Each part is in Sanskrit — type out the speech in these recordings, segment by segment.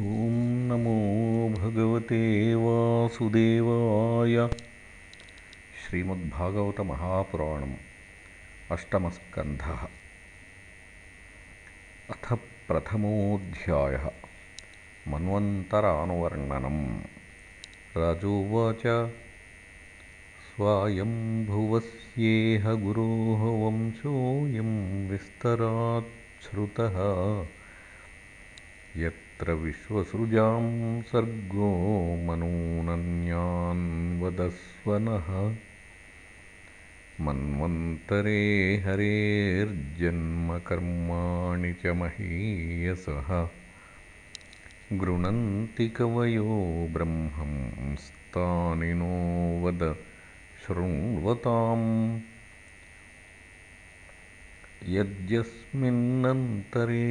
ॐ नमो भगवते वासुदेवाय। श्रीमद्भागवतमहापुराणम् अष्टमस्कन्धः। अथ प्रथमोऽध्यायः। मन्वन्तरानुवर्णनम्। राजोवाच। स्वायम्भुवस्येह गुरोः वंशोऽयं विस्तराच्छ्रुतः यत्र विश्वसृजां सर्गो मनूनन्यान्वदस्व नः मन्वन्तरे हरेर्जन्मकर्माणि च महीयसः। गृणन्ति कवयो ब्रह्मंस्तानि नो वद शृण्वताम् यद्यस्मिन्नन्तरे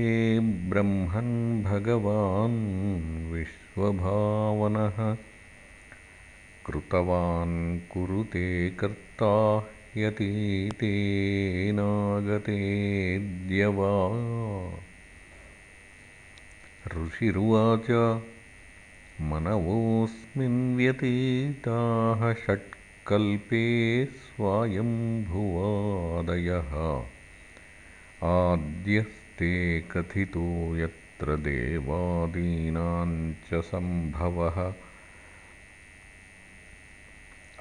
ब्रह्मन् भगवान् विश्वभावनः कृतवान् कुरुते कर्ता यतीतेनागतेऽद्य वा ऋषिरुवाच मनवोऽस्मिन्व्यतीताः षट्कल्पे स्वायम्भुवादयः आद्यस्ते कथितो यत्र देवादीनां च सम्भवः।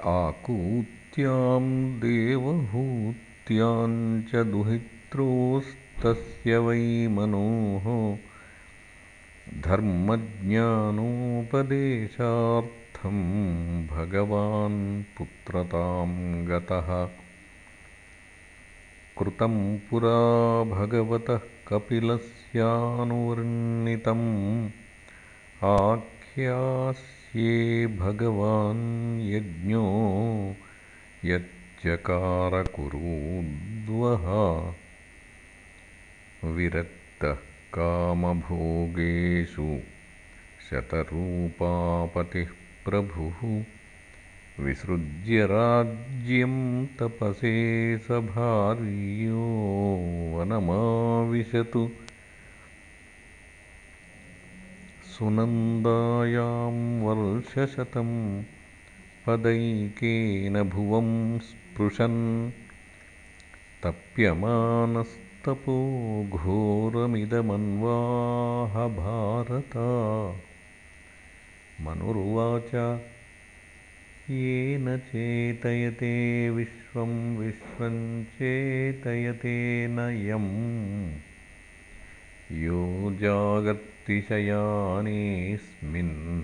आकूत्यां देवहूत्यां च दुहित्रोस्तस्य वै मनोः। धर्मज्ञानोपदेशार्थं भगवान् पुत्रतां गतः कृतं पुरा भगवतः कपिलस्यानुवर्णितम्। आख्यास्ये भगवान् यज्ञो यच्चकारकुरूद्वः। विरक्तः कामभोगेषु शतरूपापतिः प्रभुः विसृज्य राज्यं तपसे स भार्यो वनमाविशतु। सुनन्दायां वर्षशतं पदैकेन भुवं स्पृशन्। तप्यमानस्तपो घोरमिदमन्वाह भारत। मनुर्वाच येन चेतयते विश्वं विश्वं चेतयते न यम् यो जागर्तिशयानेऽस्मिन्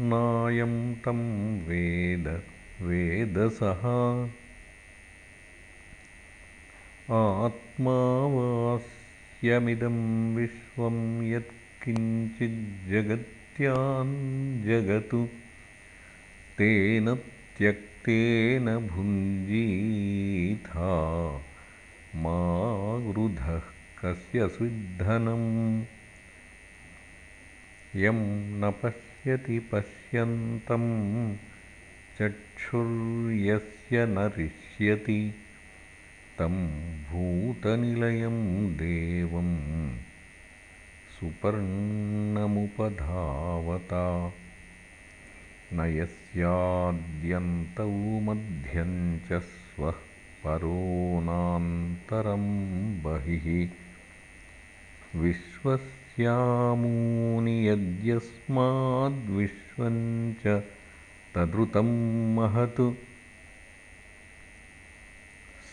नायं तं वेद वेदसः। आत्मा वास्यमिदं विश्वं जगतु तेन त्यक्तेन भुञ्जीथा मा वृधः कस्य स्विद्धनम्? यं न पश्यति पश्यन्तं चक्षुर्यस्य न रिष्यति। तं भूतनिलयं देवं सुपर्णमुपधावता। न यस्याद्यन्तौ मध्यं च स्वः परोनान्तरं बहिः। विश्वस्यामूनि यद्यस्माद्विश्वं च तदृतं महत्।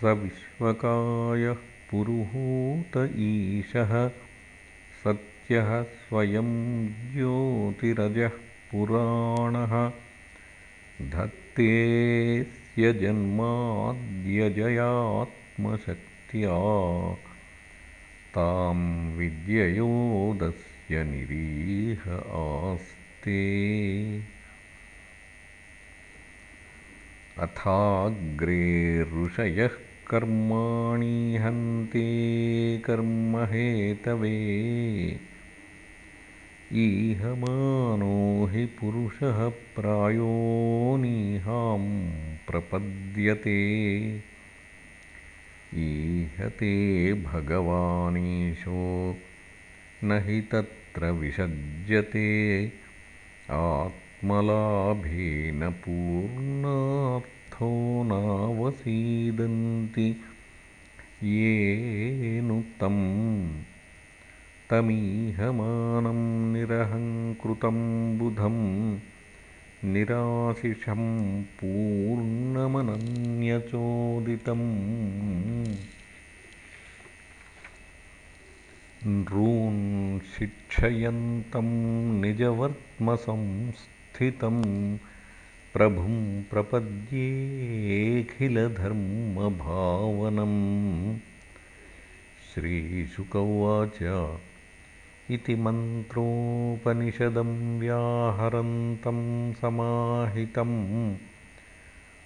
स विश्वकायः पुरुहूत ईशः सत्यः स्वयं ज्योतिरजः पुराणः धत्तेऽस्य जन्माद्यजयात्मशक्त्या तां विद्ययोदस्य निरीह आस्ते। अथाग्रे ऋषयः कर्माणि हन्ते कर्महेतवे ईहमानो हि पुरुषः प्रायोनिहां प्रपद्यते। ईहते भगवानीशो न हि यत्र विसज्यते। आत्मलाभेन पूर्णार्थो नावसीदन्ति। येनु तं तमीहमानं निरहङ्कृतं बुधं निराशिषं पूर्णमनन्यचोदितम् नॄन् शिक्षयन्तं निजवर्त्मसंस्थितं प्रभुं प्रपद्येऽखिलधर्मभावनम् श्रीशुक उवाच इति मन्त्रोपनिषदं व्याहरन्तं समाहितं।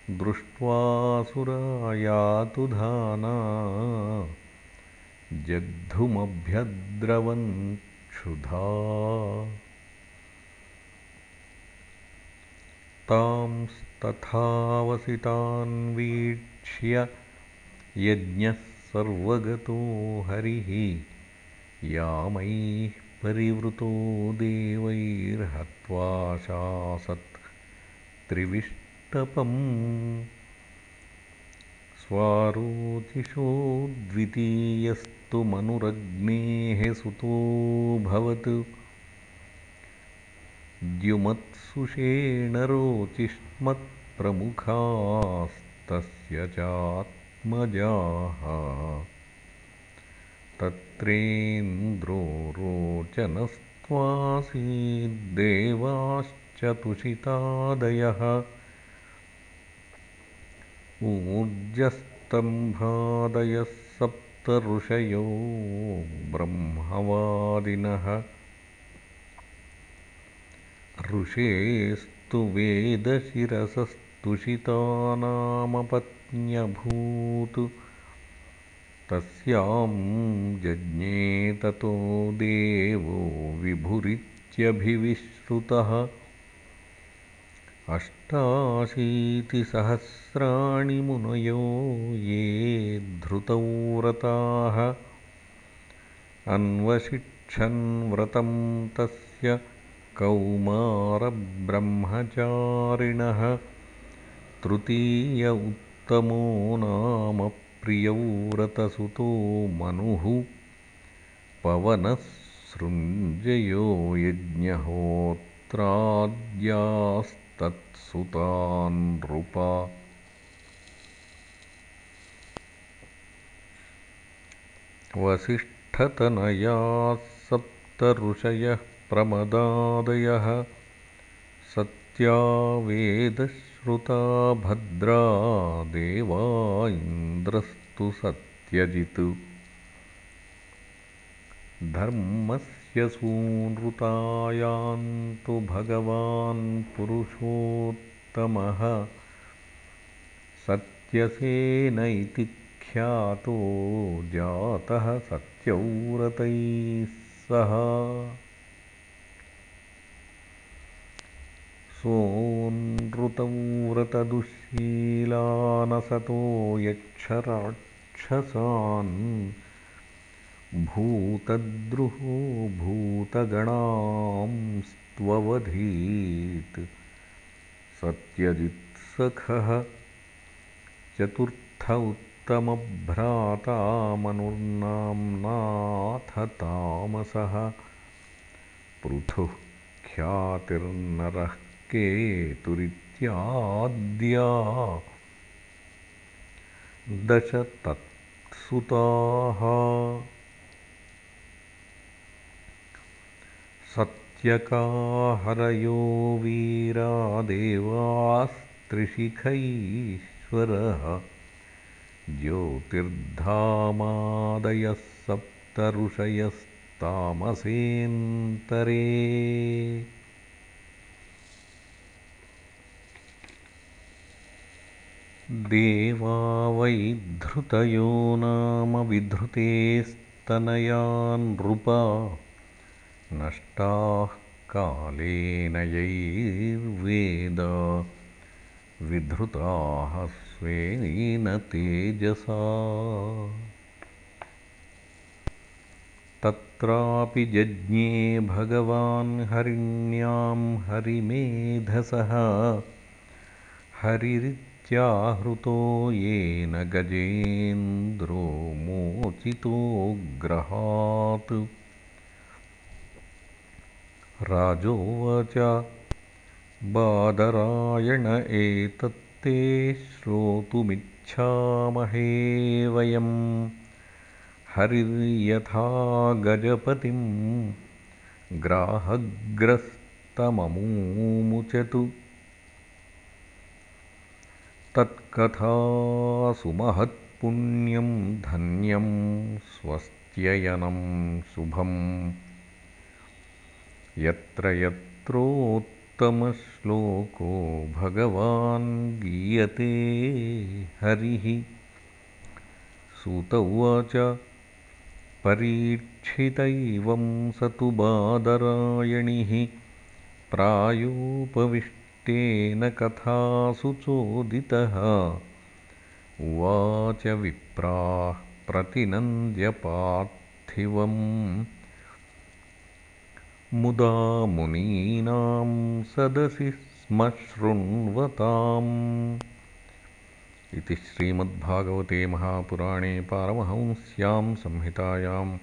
दृष्ट्वासुरायातुधाना जग्धुमभ्यद्रवन्क्षुधा तांस्तथावसितान्वीक्ष्य यज्ञः सर्वगतो हरिः यामैः परिवृतो देवैर्हत्वा शासत् त्रिविष्टपम् स्वारोचिषो द्वितीयस्तु मनुरग्नेः सुतोऽभवत् द्युमत्सुषेणरोचिष्मत्प्रमुखास्तस्य चात्मजाः तत्रेन्द्रो रोचनस्त्वासीद्देवाश्च तुषितादयः ऊर्जस्तम्भादयः सप्त ऋषयो ब्रह्मवादिनः। ऋषेस्तु वेदशिरसस्तुषितानामपत्न्यभूत् तस्यां जज्ञे ततो देवो विभुरित्यभिविश्रुतः अष्टाशीतिसहस्राणि मुनयो ये धृतव्रताः। अन्वशिक्षन्व्रतं तस्य कौमारब्रह्मचारिणः। तृतीय उत्तमो नाम प्रियव्रतसुतो मनुः पवनः सृञ्जयो यज्ञहोत्राद्यास्तत्सुतान्नृपा वसिष्ठतनयाः सप्त ऋषयः प्रमदादयः सत्या वेदश्रुता भद्रा देवा इन्द्रस्तु सत्यजित्। धर्मस्य सूनृतायान्तु भगवान् पुरुषोत्तमः। सत्यसेन इति ख्यातो जातः सत्यव्रतैः सह सोऽनृतव्रतदुःशीलानसतो यक्षराक्षसान् भूतद्रुहो भूतगणांस्त्ववधीत् सत्यजित्सखः चतुर्थ उत्तमभ्राता मनुर्नाम्नाथ तामसः पृथुः ख्यातिर्नरः केतुरित्याद्या दश तत्सुताः सत्यकाहरयो वीरादेवास्त्रिशिखैश्वरः ज्योतिर्धामादयः सप्त देवा वैधृतयो नाम विधृतेस्तनयानृपा नष्टाः कालेन यैर्वेदा। विधृताः स्वेन तेजसा। तत्रापि जज्ञे भगवान् हरिण्यां हरिमेधसः हरिरित्याहृतो येन गजेन्द्रो मोचितोऽग्रहात् राजोवाच बादरायण एतत्ते श्रोतुमिच्छामहे वयम् हरिर्यथा गजपतिं ग्राहग्रस्तममूमुचतु तत्कथासु महत्पुण्यं धन्यं स्वस्त्ययनं शुभम्। यत्र यत्रोत्तमश्लोको भगवान् गीयते हरिः। सूत उवाच परीक्षितैवं स तु बादरायणिः प्रायोपविष्टेन कथासु चोदितः उवाच विप्राः प्रतिनन्द्यपार्थिवम् मुदा मुनीनां सदसि स्म शृण्वताम्। इति श्रीमद्भागवते महापुराणे पारमहंस्यां संहितायाम्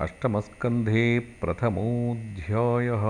अष्टमस्कन्धे प्रथमोऽध्यायः